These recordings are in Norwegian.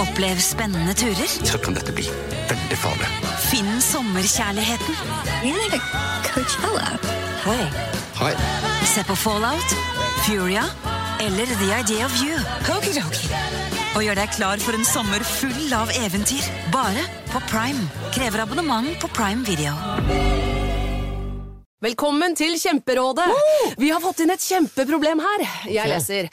Opplev spennende turer. Så kan dette bli veldig farlig. Finn sommerkjærligheten. Hei. Hei. Se på Fallout, Furia eller The Idea of You. Og gjør deg klar for en sommer full av eventyr. Bare på Prime. Krever abonnement på Prime Video. Velkommen til Kjemperådet! Vi har fått inn et kjempeproblem her. Jeg leser.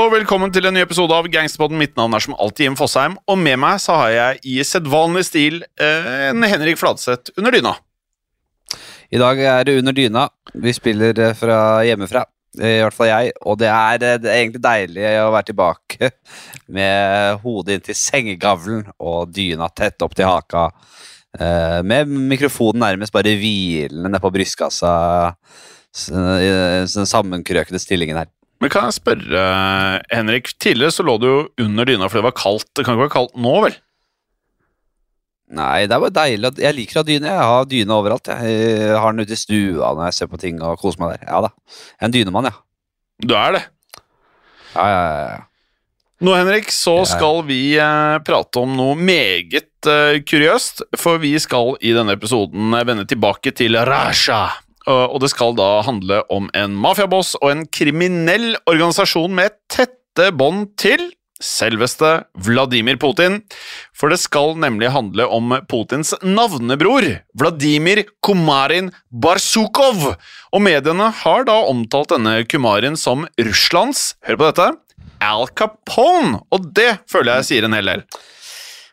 og velkommen til en ny episode av Gangsterpodden. Mitt navn er som alltid Jim Fosheim, og med meg så har jeg i sedvanlig stil eh, en Henrik Fladseth under dyna. I dag er det under dyna. Vi spiller eh, fra hjemmefra. I hvert fall jeg. Og det er, eh, det er egentlig deilig å være tilbake med hodet inntil sengegavlen og dyna tett opp til haka. eh, Med mikrofonen nærmest bare hvilende på brystkassa. I den sammenkrøkede stillingen her. Men kan jeg spørre, Henrik, tidligere så lå du jo under dyna fordi det var kaldt. Det kan ikke være kaldt nå, vel? Nei, det er bare deilig. Jeg liker å ha dyne. Jeg har dyne overalt. Jeg, jeg har den ute i stua når jeg ser på ting og koser meg der. Ja da. Jeg er en dynemann, ja. Du er det. Ja, ja, ja, ja. Nå, Henrik, så skal vi eh, prate om noe meget eh, kuriøst, for vi skal i denne episoden vende tilbake til Raja. Og og det skal da handle om en mafiaboss og en kriminell organisasjon med tette bånd til selveste Vladimir Putin. For det skal nemlig handle om Putins navnebror, Vladimir Kumarin Barsukov. Og mediene har da omtalt denne Kumarin som Russlands, hør på dette, Al Capone, og det føler jeg sier en hel del.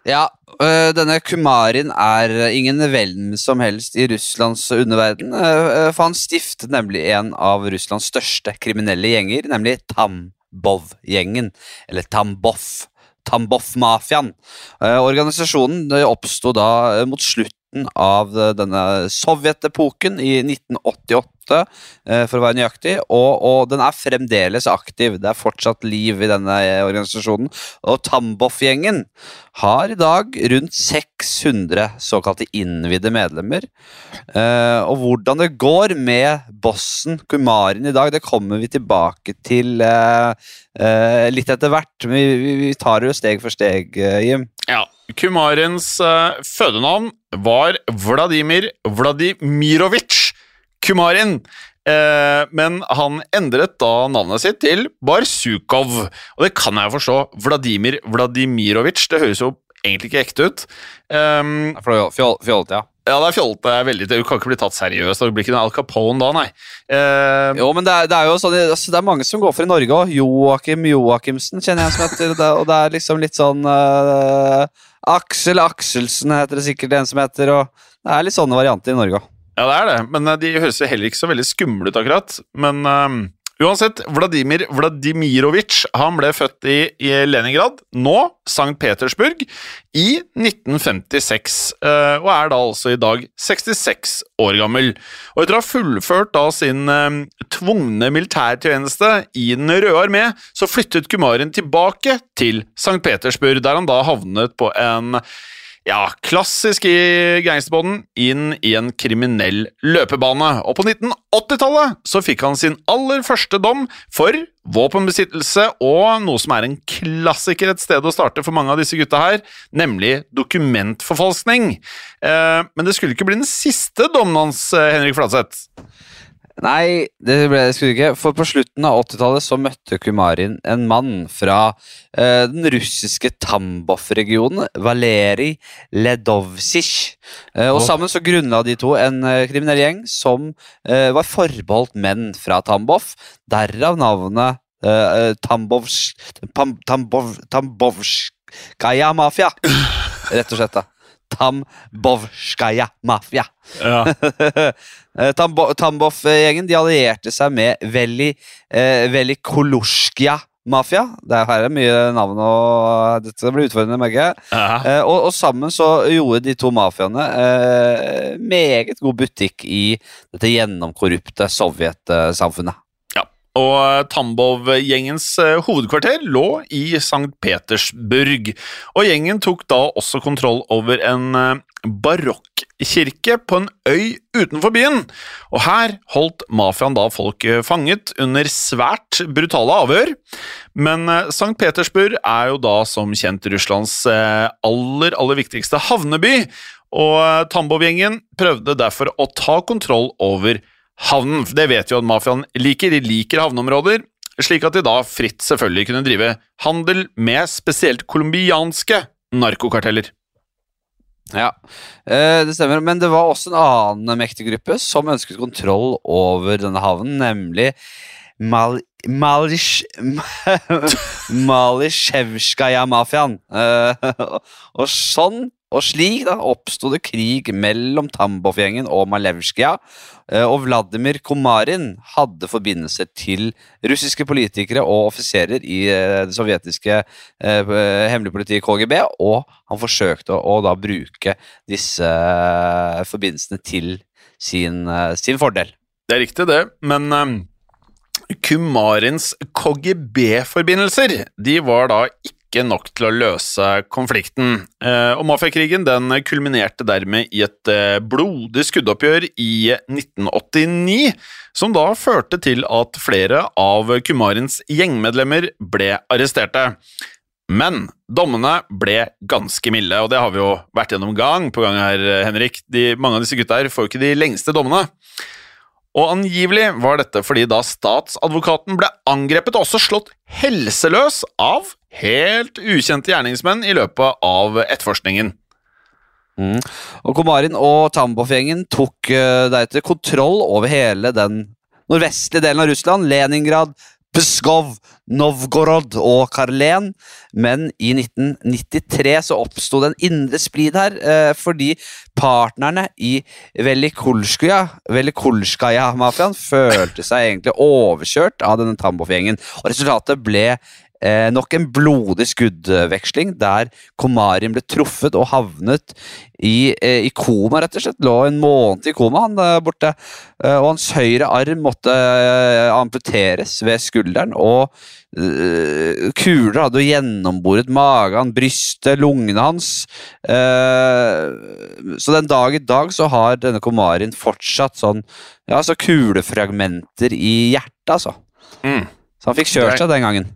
Ja, øh, denne Kumarin er ingen hvem som helst i Russlands underverden, øh, øh, for han stiftet nemlig en av Russlands største kriminelle gjenger, nemlig Tambov-gjengen, eller Tambov. Tambov-mafiaen. Eh, organisasjonen oppsto da mot slutten av denne sovjetepoken i 1988, eh, for å være nøyaktig, og, og den er fremdeles aktiv. Det er fortsatt liv i denne eh, organisasjonen. Og Tamboff-gjengen har i dag rundt 600 såkalte innvidde medlemmer. Eh, og hvordan det går med bossen Kumarin i dag, det kommer vi tilbake til litt etter hvert. Vi, vi, tar det jo steg for steg, Jim. Ja, Kumarins fødenavn var Vladimir Vladimirovitsj Kumarin. Eh, men han endret da navnet sitt til Barsukov. Og det kan jeg forstå. Vladimir Vladimirovitsj, det høres jo egentlig ikke ekte ut. Um, fjol- Fjollete, ja. ja, det er fjollete. veldig- Du kan ikke bli tatt seriøst. Det blir ikke noe Al Capone da, nei. Uh, Jo, men det er, det er jo sånn altså, Det er mange som går for i Norge òg. Joakim Joakimsen kjenner jeg som heter. Det, og det er liksom litt sånn uh, Aksel Akselsen heter det sikkert en som heter. Og det er litt sånne varianter i Norge òg. Ja, det er det, men eh, de høres jo heller ikke så veldig skumle ut, akkurat. Men um, uansett, Vladimir Vladimirovitsj ble født i, i Leningrad, nå St. Petersburg, i 1956, Uh, og er da altså i dag 66 år gammel. Og etter å ha fullført da sin um, tvungne militærtjeneste i Den røde armé, så flyttet Kumarin tilbake til St. Petersburg, der han da havnet på en Ja, klassisk i gangsterbåten, inn i en kriminell løpebane. Og på 1980-tallet så fikk han sin aller første dom for våpenbesittelse og noe som er en klassiker et sted å starte for mange av disse gutta her, nemlig dokumentforfalskning. Eh, men det skulle ikke bli den siste dommen hans, eh, Henrik Fladseth. Nei, det ble det skulle ikke. For på slutten av 80-tallet så møtte Kumarin en mann fra eh, den russiske Tambov-regionen, Valerij Ledovsij. Eh, og sammen så grunnla de to en eh, kriminell gjeng som eh, var forbeholdt menn fra Tambov. Derav navnet eh, Tambovs... Tam, Tambov, Tambovskaja mafia. Rett og slett, da. Tambovskaja mafia. Ja. Eh, Tambov-gjengen de allierte seg med Veli, eh, Veli Kolosjkia-mafia. Det er her er mye navn, og dette blir utfordrende. merker jeg. Eh, og, og sammen så gjorde de to mafiaene eh, meget god butikk i dette gjennomkorrupte sovjetsamfunnet. Og eh, Tambov-gjengens eh, hovedkvarter lå i St. Petersburg, og gjengen tok da også kontroll over en eh, barokkirke på en øy utenfor byen. Og her holdt mafiaen da folk fanget under svært brutale avhør. Men St. Petersburg er jo da som kjent Russlands aller, aller viktigste havneby, og Tambov-gjengen prøvde derfor å ta kontroll over havnen. Det vet vi at mafiaen liker. De liker havneområder, slik at de da fritt selvfølgelig kunne drive handel med spesielt colombianske narkokarteller. Ja, eh, det stemmer. Men det var også en annen mektig gruppe som ønsket kontroll over denne havnen, nemlig Mal... Malish... Malishevskaja-mafiaen. Eh, og sånn og slik da oppsto det krig mellom Tambov-gjengen og Malevskija. eh, Og Vladimir Komarin hadde forbindelser til russiske politikere og offiserer i eh, det sovjetiske eh, hemmelige politiet KGB, og han forsøkte å, da bruke disse forbindelsene til sin, sin fordel. Det er riktig, det, men um, Kumarins KGB-forbindelser de var da ikke nok til å løse konflikten. Eh, og mafiakrigen den kulminerte dermed i et eh, blodig skuddoppgjør i 1989, som da førte til at flere av Kumarins gjengmedlemmer ble arresterte. Men dommene ble ganske milde, og det har vi jo vært gjennom gang på gang her, Henrik. De, mange av disse gutta her får ikke de lengste dommene. Og angivelig var dette fordi da statsadvokaten ble angrepet og også slått helseløs av helt ukjente gjerningsmenn i løpet av etterforskningen. Mm. Og Komarin og Tambov-gjengen tok uh, deretter kontroll over hele den nordvestlige delen av Russland, Leningrad, Pskov, Novgorod og Karlen. Men i 1993 så oppsto det en indre splid her, uh, fordi partnerne i Velikolskaja, Velikolskaja-mafiaen følte seg egentlig overkjørt av denne Tambov-gjengen. Og resultatet ble Eh, nok en blodig skuddveksling der Komarin ble truffet og havnet i, eh, i koma, rett og slett. Lå en måned i koma, han der borte. Eh, og hans høyre arm måtte eh, amputeres ved skulderen. Og eh, kuler hadde jo gjennomboret magen, brystet, lungene hans. Eh, så den dag i dag så har denne Komarin fortsatt sånn Ja, så kulefragmenter i hjertet, altså. Mm. Så han fikk kjørt seg den gangen.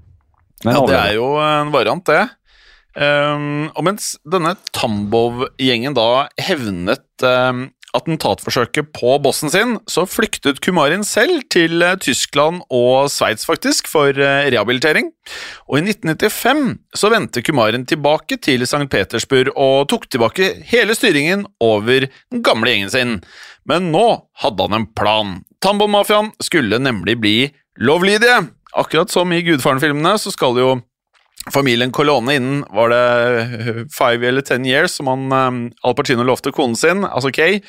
Men Ja, det er jo en variant, det. Um, og mens denne Tambov-gjengen da hevnet um, attentatforsøket på bossen sin, så flyktet Kumarin selv til eh, Tyskland og Sveits, faktisk, for eh, rehabilitering. Og i 1995 så vendte Kumarin tilbake til St. Petersburg og tok tilbake hele styringen over den gamle gjengen sin. Men nå hadde han en plan. Tambov-mafiaen skulle nemlig bli lovlydige. Akkurat som i Gudfaren-filmene så skal jo familien Colone innen var det five eller ten years, som han um, Al Pacino lovte konen sin, altså Kay,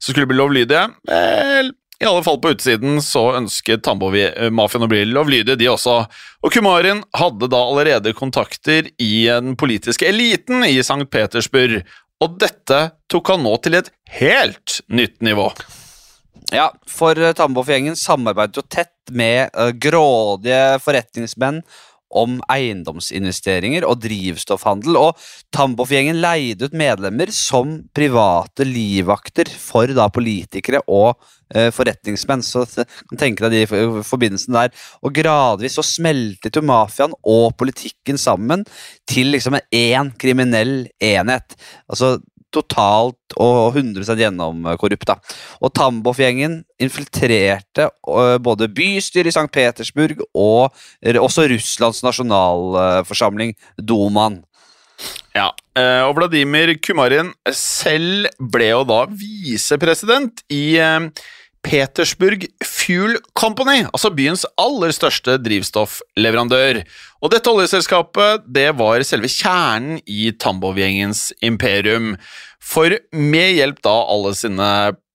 så skulle bli lovlydige. Vel, i alle fall på utsiden så ønsket Tambo-mafiaen å bli lovlydige, de også. Og Kumarin hadde da allerede kontakter i den politiske eliten i St. Petersburg, og dette tok han nå til et helt nytt nivå. Ja, for uh, Tambov-gjengen samarbeidet jo tett med eh, grådige forretningsmenn om eiendomsinvesteringer og drivstoffhandel. Og Tamboff-gjengen leide ut medlemmer som private livvakter for da politikere og eh, forretningsmenn. Så kan tenke deg de forbindelsen der. Og gradvis så smeltet jo mafiaen og politikken sammen til liksom en én kriminell enhet. Altså totalt og 100 gjennomkorrupt. da. Og Tambov-gjengen infiltrerte øh, både bystyret i St. Petersburg og også Russlands nasjonalforsamling, Dumaen. Ja, eh, og Vladimir Kumarin selv ble jo da visepresident i eh, Petersburg Fuel Company, altså byens aller største drivstoffleverandør. Og dette oljeselskapet det var selve kjernen i Tambov-gjengens imperium. For med hjelp da alle sine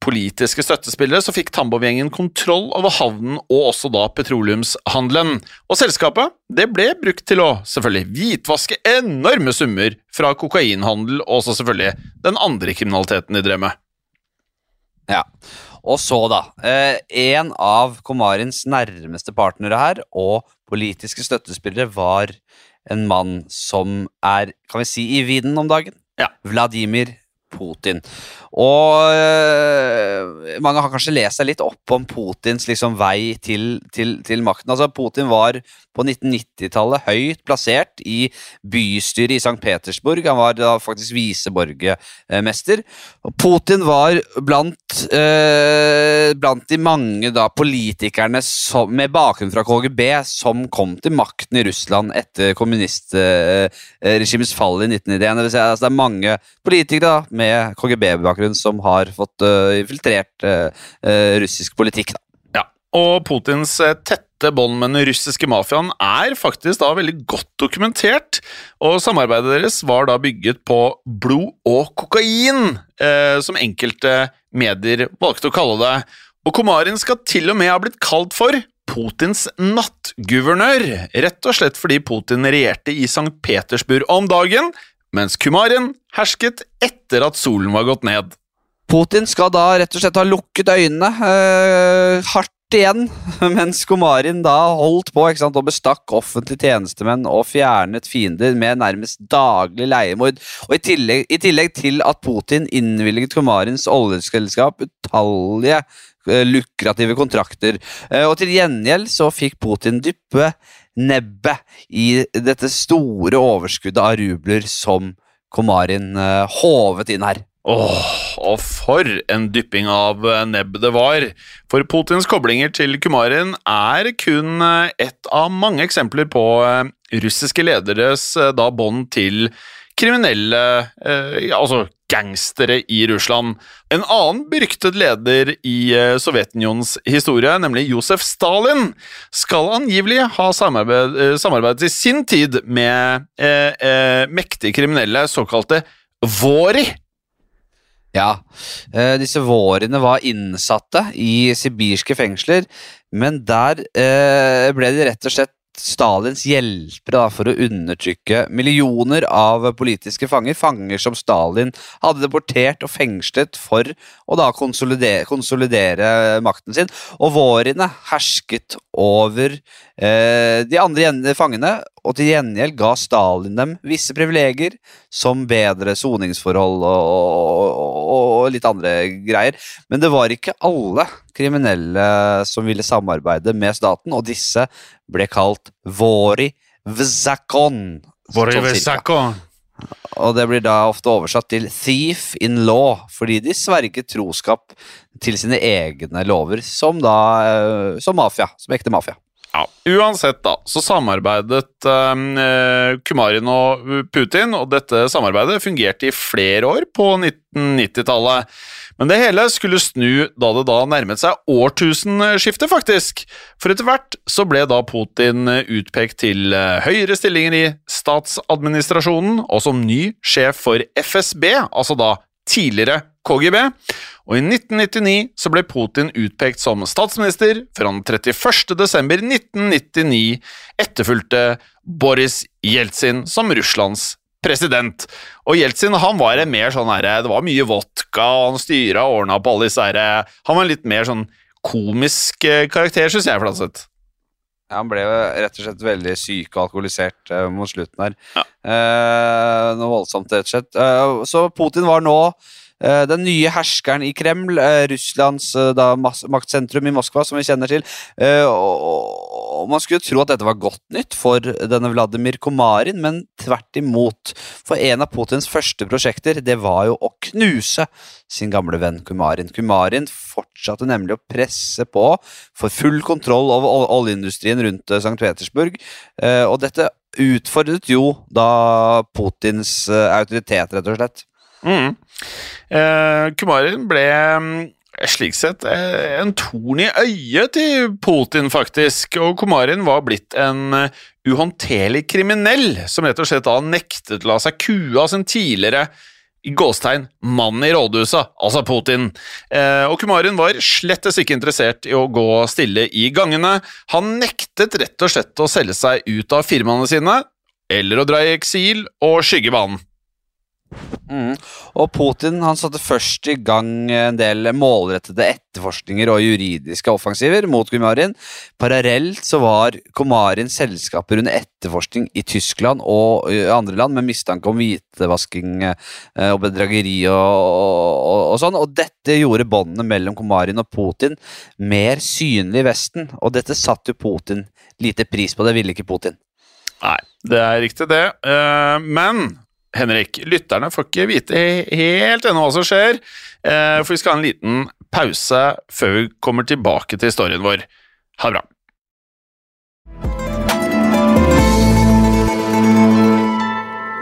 politiske støttespillere så fikk Tambov-gjengen kontroll over havnen og også da petroleumshandelen. Og selskapet det ble brukt til å selvfølgelig hvitvaske enorme summer fra kokainhandel og også selvfølgelig den andre kriminaliteten de drev med. Ja. Og så, da. Eh, en av Komarins nærmeste partnere her, og politiske støttespillere, var en mann som er, kan vi si, i vinden om dagen. Ja. Vladimir Putin. Og øh, mange har kanskje lest seg litt opp om Putins liksom, vei til, til, til makten. Altså, Putin var på 1990-tallet høyt plassert i bystyret i St. Petersburg. Han var da faktisk viseborgermester. Putin var blant, øh, blant de mange da, politikerne som, med bakgrunn fra KGB som kom til makten i Russland etter kommunistregimets fall i 1991. Det, vil si, altså, det er mange politikere da, med KGB-bakgrunn som har fått uh, infiltrert uh, russisk politikk. Da. Ja, og Putins tette bånd med den russiske mafiaen er faktisk da veldig godt dokumentert, og samarbeidet deres var da bygget på blod og kokain, eh, som enkelte medier valgte å kalle det. Og Komarin skal til og med ha blitt kalt for Putins nattguvernør, rett og slett fordi Putin regjerte i St. Petersburg om dagen, mens Kumarin hersket etter at solen var gått ned. Putin skal da rett og slett ha lukket øynene øh, hardt igjen, mens Komarin da holdt på sant, og bestakk offentlige tjenestemenn og fjernet fiender med nærmest daglig leiemord. Og i tillegg, I tillegg til at Putin innvilget Komarins oljeselskap utallige øh, lukrative kontrakter. Eh, og til gjengjeld så fikk Putin dyppe nebbet i dette store overskuddet av rubler som Komarin øh, håvet inn her. Åh, og for en dypping av nebb det var. For Putins koblinger til Kumarin er kun eh, ett av mange eksempler på eh, russiske lederes eh, da bånd til kriminelle, eh, altså gangstere i Russland. En annen beryktet leder i Sovjetunionens historie, nemlig Josef Stalin, skal angivelig ha samarbeid, samarbeidet i sin tid med eh, eh, mektige kriminelle, såkalte Våri. Ja, eh, disse vårene var innsatte i sibirske fengsler, men der eh, ble de rett og slett Stalins hjelpere for å undertrykke millioner av politiske fanger. Fanger som Stalin hadde deportert og fengslet for å da konsolidere, konsolidere makten sin. Og vårene hersket over eh, de andre fangene, og til gjengjeld ga Stalin dem visse privilegier, som bedre soningsforhold og, og, og, og litt andre greier. Men det var ikke alle kriminelle som ville samarbeide med staten, og disse ble kalt Vori Vzakon. Vori vzakon. Og det blir da ofte oversatt til thief in law, fordi de sverget troskap til sine egne lover, som da eh, som mafia, som ekte mafia. Ja, Uansett, da, så samarbeidet eh, Kumarin og Putin, og dette samarbeidet fungerte i flere år på 1990-tallet. Men det hele skulle snu da det da nærmet seg årtusenskiftet, faktisk. For etter hvert så ble da Putin utpekt til eh, høyere stillinger i statsadministrasjonen, og som ny sjef for FSB, altså da tidligere KGB. Og i 1999 så ble Putin utpekt som statsminister før han 31. desember 1999, etterfulgte Boris Jeltsin som Russlands president. Og Jeltsin han var en mer sånn herre Det var mye vodka, og han styra og ordna på alle disse herre Han var en litt mer sånn komisk eh, karakter, syns jeg, Flatseth. Ja, han ble jo rett og slett veldig syk og alkoholisert uh, mot slutten her. Eh, noe voldsomt, rett og slett. Uh, så Putin var nå den nye herskeren i Kreml, eh, Russlands eh, da, maktsentrum i Moskva, som vi kjenner til. Eh, og, man skulle tro at dette var godt nytt for denne Vladimir Komarin, men tvert imot. For en av Putins første prosjekter, det var jo å knuse sin gamle venn Kumarin. Kumarin fortsatte nemlig å presse på for full kontroll over oljeindustrien rundt eh, St. Petersburg. Eh, og dette utfordret jo da Putins eh, autoritet, rett og slett. Mm. Eh, Kumarin ble mm, slik sett eh, en torn i øyet til Putin, faktisk. Og Kumarin var blitt en eh, uhåndterlig kriminell som rett og slett da nektet å la seg kue av sin tidligere i gåstegn mann i rådhuset, altså Putin. Eh, og Kumarin var slettes ikke interessert i å gå stille i gangene. Han nektet rett og slett å selge seg ut av firmaene sine, eller å dra i eksil og skygge banen. Mm. Og Putin han satte først i gang en del målrettede etterforskninger og juridiske offensiver mot Kumarin. Parallelt så var Komarins selskaper under etterforskning i Tyskland og andre land med mistanke om hvitevasking eh, og bedrageri og, og, og sånn. Og dette gjorde båndene mellom Komarin og Putin mer synlig i Vesten. Og dette satte jo Putin lite pris på. Det ville ikke Putin. Nei, det er riktig det. Eh, men Henrik, lytterne får ikke vite helt ennå hva som skjer, eh, for vi skal ha en liten pause før vi kommer tilbake til historien vår. Ha det bra.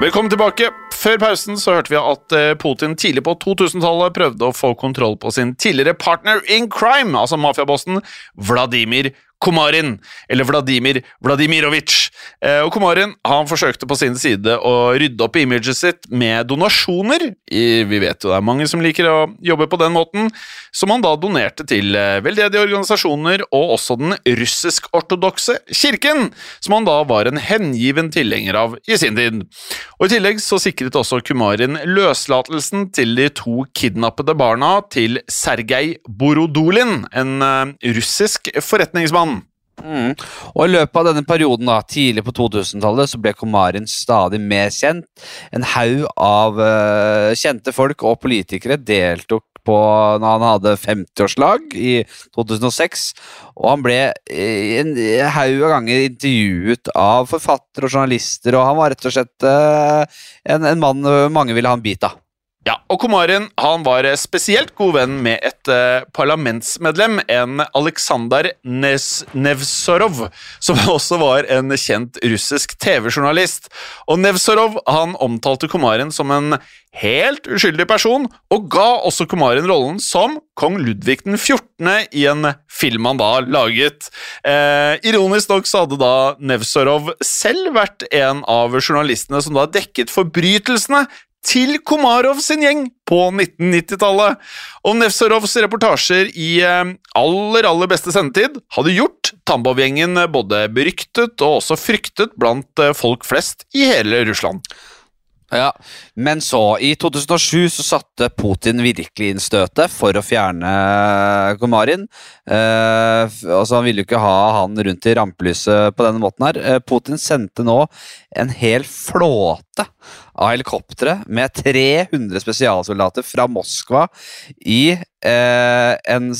Velkommen tilbake. Før pausen så hørte vi at eh, Putin tidlig på 2000-tallet prøvde å få kontroll på sin tidligere partner in crime, altså mafiabossen Vladimir Komarin, eller Vladimir Vladimirovitsj. Eh, Og Komarin han forsøkte på sin side å rydde opp i imaget sitt med donasjoner. Vi vet jo det er mange som liker å jobbe på den måten, som han da donerte til eh, veldedige organisasjoner og også den russisk-ortodokse kirken, som han da var en hengiven tilhenger av i sin tid. Og I tillegg så sikret også Kumarin løslatelsen til de to kidnappede barna til Sergej Borodolin, en eh, russisk forretningsmann. Mm. Og I løpet av denne perioden, da, tidlig på 2000-tallet, så ble Komarin stadig mer kjent. En haug av uh, kjente folk og politikere deltok på når han hadde 50-årslag i 2006. Og han ble eh, en haug av ganger intervjuet av forfattere og journalister, og han var rett og slett eh, en, en mann mange ville ha en bit av. Ja, og Komarin han var spesielt god venn med et eh, parlamentsmedlem, en Aleksandr Nevzorov, som også var en kjent russisk TV-journalist. Og Nevzorov han omtalte Komarin som en helt uskyldig person, og ga også Komarin rollen som kong Ludvig den 14. i en film han da laget. Eh, ironisk nok så hadde da Nevzorov selv vært en av journalistene som da dekket forbrytelsene til Komarov sin gjeng på 1990-tallet. Og Nevzorovs reportasjer i eh, aller, aller beste sendetid hadde gjort Tambov-gjengen både beryktet og også fryktet blant eh, folk flest i hele Russland. Ja, Men så, i 2007, så satte Putin virkelig inn støtet for å fjerne Komarin. Eh, altså Han ville jo ikke ha han rundt i rampelyset på denne måten. her. Eh, Putin sendte nå en hel flåte av helikoptre med 300 spesialsoldater fra Moskva i eh, en,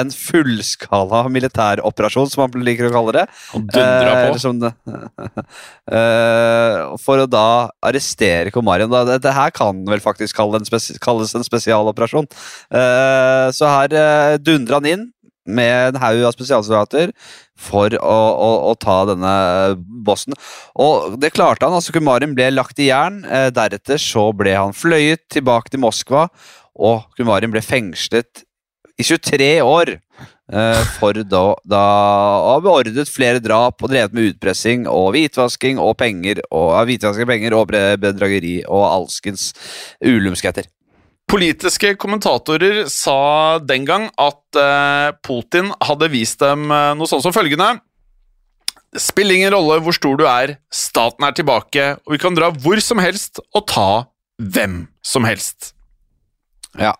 en fullskala militæroperasjon, som han liker å kalle det. Og Eh, som det, Eh, for å da arrestere Komarin. Dette her kan vel faktisk kalles en spes kalles en spesialoperasjon. Eh, så her eh, dundra han inn med en haug av spesialsoldater for å, å, å ta denne bossen. Og det klarte han. altså Kumarin ble lagt i jern. Eh, deretter så ble han fløyet tilbake til Moskva, og Kumarin ble fengslet i 23 år. eh, for da, da å ha beordret flere drap og drevet med utpressing og hvitvasking og penger og hvitvasking penger og bedrageri og alskens ulumskheter. Politiske kommentatorer sa den gang at eh, Putin hadde vist dem eh, noe sånn som følgende. Det spiller ingen rolle hvor stor du er, staten er tilbake, og vi kan dra hvor som helst og ta hvem som helst. Ja.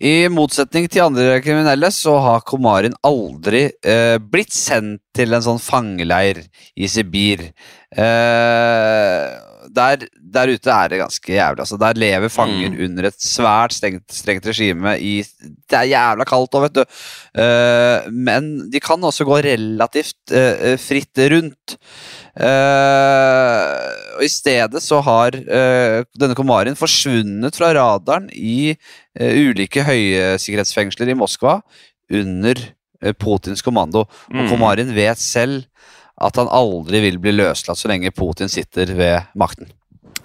I motsetning til andre kriminelle så har Komarin aldri eh, blitt sendt til en sånn fangeleir i Sibir. Eh, der, der ute er det ganske jævlig. Altså, der lever fanger under et svært strengt, strengt regime i Det er jævla kaldt òg, vet du. Uh, men de kan også gå relativt uh, fritt rundt. Uh, og I stedet så har denne Komarin forsvunnet fra radaren i ulike høysikkerhetsfengsler i Moskva under Putins kommando. Og Mm. Komarin vet selv at han aldri vil bli løslatt så lenge Putin sitter ved makten.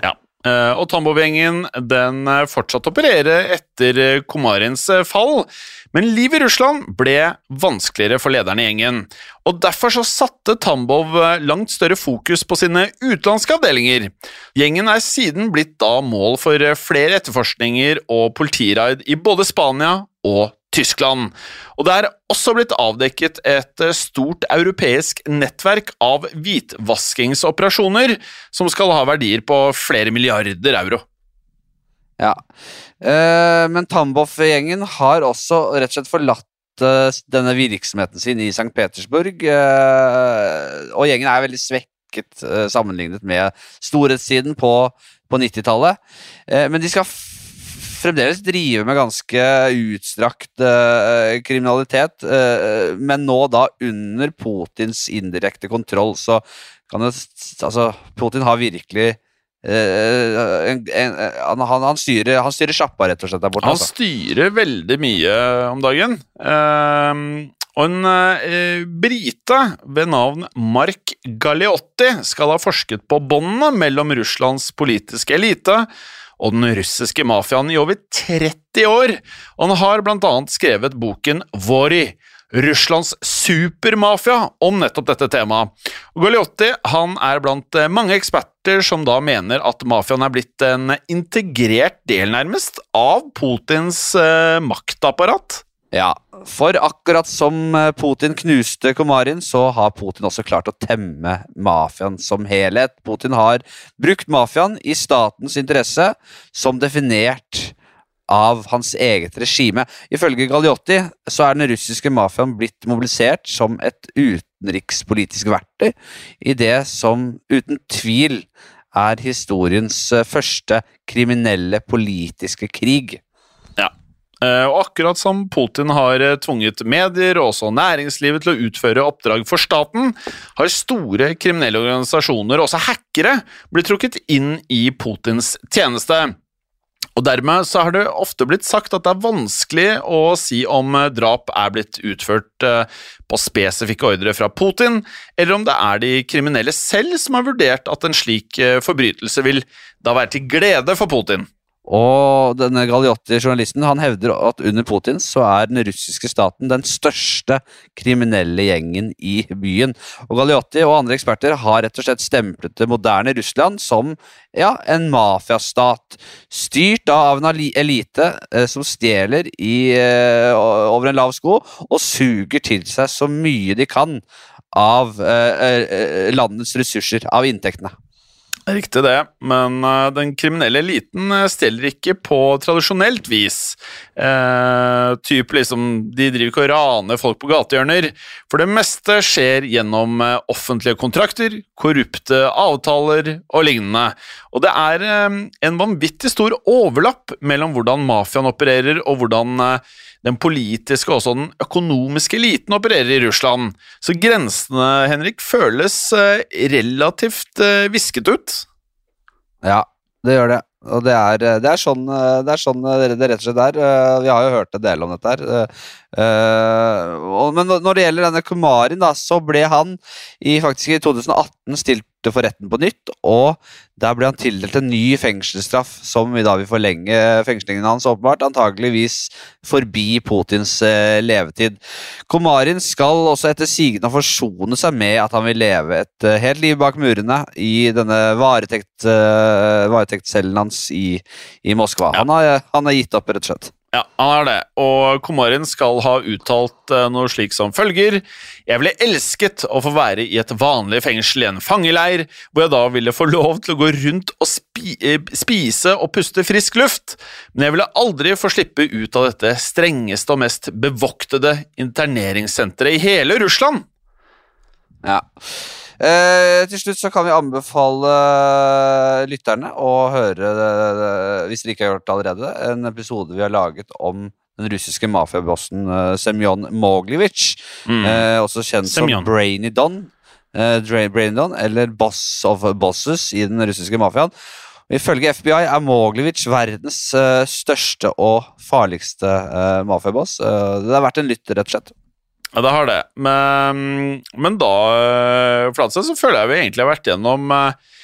Ja. Eh, Og Tambov-gjengen den eh, fortsatte å operere etter eh, Komarins fall, men livet i Russland ble vanskeligere for lederen i gjengen. Og Derfor så satte Tambov langt større fokus på sine utenlandske avdelinger. Gjengen er siden blitt da mål for flere etterforskninger og politiraid i både Spania og Tyskland. Og det er også blitt avdekket et eh, stort europeisk nettverk av hvitvaskingsoperasjoner som skal ha verdier på flere milliarder euro. Ja. Eh, men Tamboff-gjengen har også rett og slett forlatt eh, denne virksomheten sin i St. Petersburg. og gjengen er veldig svekket sammenlignet med storhetstiden på, på 90-tallet. Eh, men de skal fremdeles drive med ganske utstrakt eh, kriminalitet, eh, men nå da under Putins indirekte kontroll. Så kan det Altså, Putin har virkelig Uh, en, en, han, han, han styrer Han styrer sjappa, rett og slett, der borte. Han Altså. styrer veldig mye om dagen. Uh, og en uh, brite ved navn Mark Galeotti skal ha forsket på båndene mellom Russlands politiske elite og den russiske mafiaen i over 30 år. Og han har blant annet skrevet boken Vori. Russlands supermafia om nettopp dette temaet. Han er blant eh, mange eksperter som da mener at mafiaen er blitt en integrert del, nærmest, av Putins eh, maktapparat. Ja, for akkurat som eh, Putin knuste Komarin, så har Putin også klart å temme mafiaen som helhet. Putin har brukt mafiaen i statens interesse, som definert av hans eget regime. Ifølge Gagliotti så er den russiske mafiaen blitt mobilisert som et utenrikspolitisk verktøy i det som uten tvil er historiens eh, første kriminelle politiske krig. Eh, Og akkurat som Putin har eh, tvunget medier og også næringslivet til å utføre oppdrag for staten, har store kriminelle organisasjoner, også hackere, blitt trukket inn i Putins tjeneste. Og Dermed så har det ofte blitt sagt at det er vanskelig å si om eh, drap er blitt utført på spesifikke ordre fra Putin, eller om det er de kriminelle selv som har vurdert at en slik forbrytelse vil da være til glede for Putin. Og denne Gagliotti-journalisten han hevder at under Putin så er den russiske staten den største kriminelle gjengen i byen. Og Gagliotti og andre eksperter har rett og slett stemplet det moderne Russland som ja, en mafiastat, styrt av en elite eh, som stjeler i, eh, over en lav sko og suger til seg så mye de kan av eh, eh, landets ressurser, av inntektene. Riktig det, men eh, den kriminelle eliten eh, stjeler ikke på tradisjonelt vis. Eh, typ liksom, De driver ikke og raner folk på gatehjørner, for det meste skjer gjennom eh, offentlige kontrakter, korrupte avtaler og lignende. Og det er eh, en vanvittig stor overlapp mellom hvordan mafiaen opererer og hvordan eh, den politiske og også den økonomiske eliten opererer i Russland. Så grensene, Henrik, føles eh, relativt eh, visket ut. Ja, det gjør det. Og det er, det er sånn eh, det er sånn det rett og slett er. Eh, Vi har jo hørt en del om dette her. Eh, eh, Men når det gjelder denne Kumarin, da, så ble han i faktisk i 2018 stilt for retten på nytt, og der ble han tildelt en ny fengselsstraff som i dag vil forlenge fengslingen hans, åpenbart, antageligvis forbi Putins eh, levetid. Komarin skal også etter sigende forsone seg med at han vil leve et eh, helt liv bak murene i denne varetekt, eh, varetektscellen hans i, i Moskva. Han, har, han har gitt opp, rett og slett. Ja, han er det. Og Komarin skal ha uttalt eh, noe slik som følger Jeg ville elsket å få være i et vanlig fengsel i en fangeleir, hvor jeg da ville få lov til å gå rundt og spi eh, spise og puste frisk luft, men jeg ville aldri få slippe ut av dette strengeste og mest bevoktede interneringssenteret i hele Russland. Ja. Eh, til slutt så kan vi anbefale eh, lytterne å høre, eh, hvis dere ikke har gjort det allerede, en episode vi har laget om den russiske mafiabossen uh, Semyon Moglivic, Mm. eh, også kjent Semyon. som Brainy Don, eh, Brainy Don, eller Boss of Bosses i den russiske mafiaen. Ifølge FBI er Moglivic verdens eh, største og farligste uh, mafiaboss. Eh, det har vært en lytt, rett og slett. Ja, det har det. Men, men da, eh, Flatseth, så føler jeg vi egentlig har vært gjennom eh,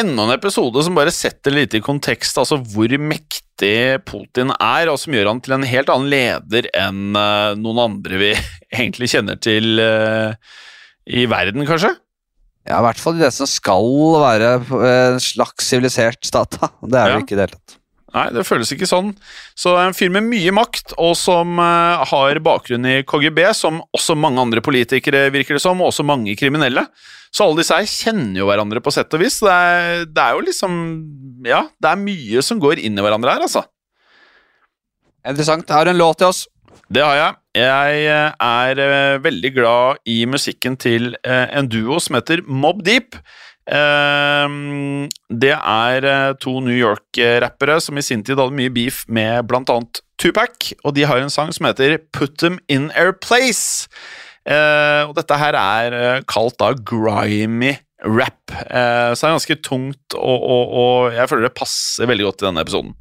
enda en episode som bare setter litt i kontekst, altså hvor mektig Putin er, og som gjør han til en helt annen leder enn eh, noen andre vi egentlig kjenner til i verden, kanskje? Ja, I hvert fall i det som skal være en slags sivilisert stat. Det er det Ja. ikke i det hele tatt. Nei, det føles ikke sånn. Så en fyr med mye makt, og som uh, har bakgrunn i KGB, som også mange andre politikere virker det som, og også mange kriminelle. Så alle disse her kjenner jo hverandre på sett og vis. Det er, det er jo liksom Ja, det er mye som går inn i hverandre her, altså. Interessant. Har du en låt til oss? Det har jeg. Jeg eh, er eh, veldig glad i musikken til en duo som heter Mob Deep. Eh, det er eh, to New York-rappere som i sin tid hadde mye beef med blant annet Tupac, og de har en sang som heter Put Them In Their Place. Eh, og dette her er eh, kalt da grimy rap, så det er ganske tungt, og, og, og jeg føler det passer veldig godt i denne episoden.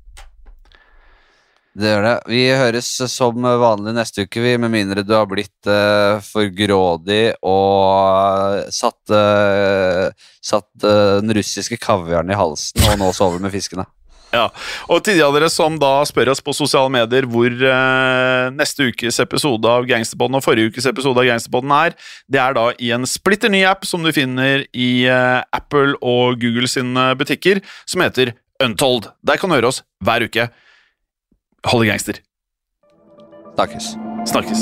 Det gjør det. Vi høres som vanlig neste uke, vi, med mindre du har blitt uh, for grådig og satt, uh, satt uh, den russiske kaviaren i halsen og nå sover med fiskene. Ja, og til de av dere som da spør oss på sosiale medier hvor eh, neste ukes episode av Gangsterpodden og forrige ukes episode av Gangsterpodden er, det er da i en splitter ny app som du finner i eh, Apple og Google sine butikker, som heter Untold. Der kan du høre oss hver uke. Hold det gangster. Snakkes. Snakkes.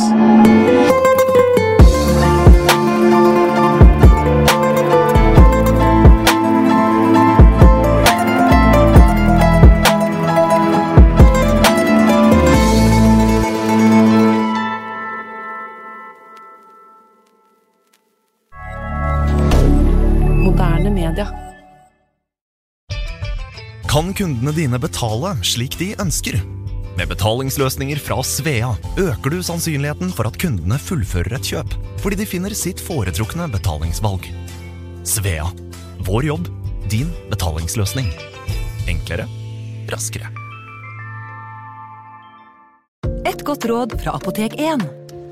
Kan kundene dine betale slik de ønsker? Med betalingsløsninger fra Svea øker du sannsynligheten for at kundene fullfører et kjøp, fordi de finner sitt foretrukne betalingsvalg. Svea vår jobb, din betalingsløsning. Enklere, raskere. Et godt råd fra Apotek 1.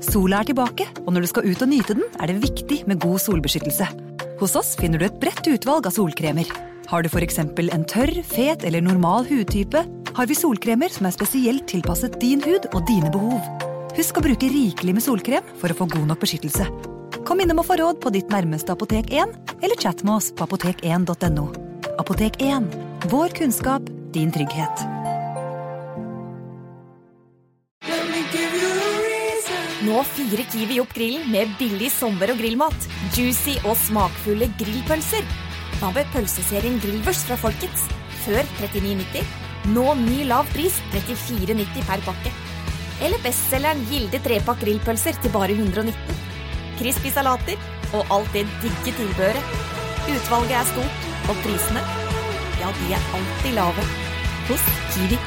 Sola er tilbake, og når du skal ut og nyte den, er det viktig med god solbeskyttelse. Hos oss finner du et bredt utvalg av solkremer. Har du f.eks. en tørr, fet eller normal hudtype, har vi solkremer som er spesielt tilpasset din hud og dine behov. Husk å bruke rikelig med solkrem for å få god nok beskyttelse. Kom innom og få råd på ditt nærmeste Apotek 1, eller chat med oss på apotek1.no. Apotek 1 vår kunnskap, din trygghet. Nå fyrer Kiwi opp grillen med billig sommer- og grillmat. Juicy og smakfulle grillpølser. Hva med pølseserien Grillvers fra Folkets? Før 39,90. Nå ny lav pris 34,90 per pakke. Eller bestselgeren Gilde trepakk grillpølser til bare 119. Crispy salater og alt det digge tilbehøret. Utvalget er stort, og prisene, ja, de er alltid lave. Hos Kiwi.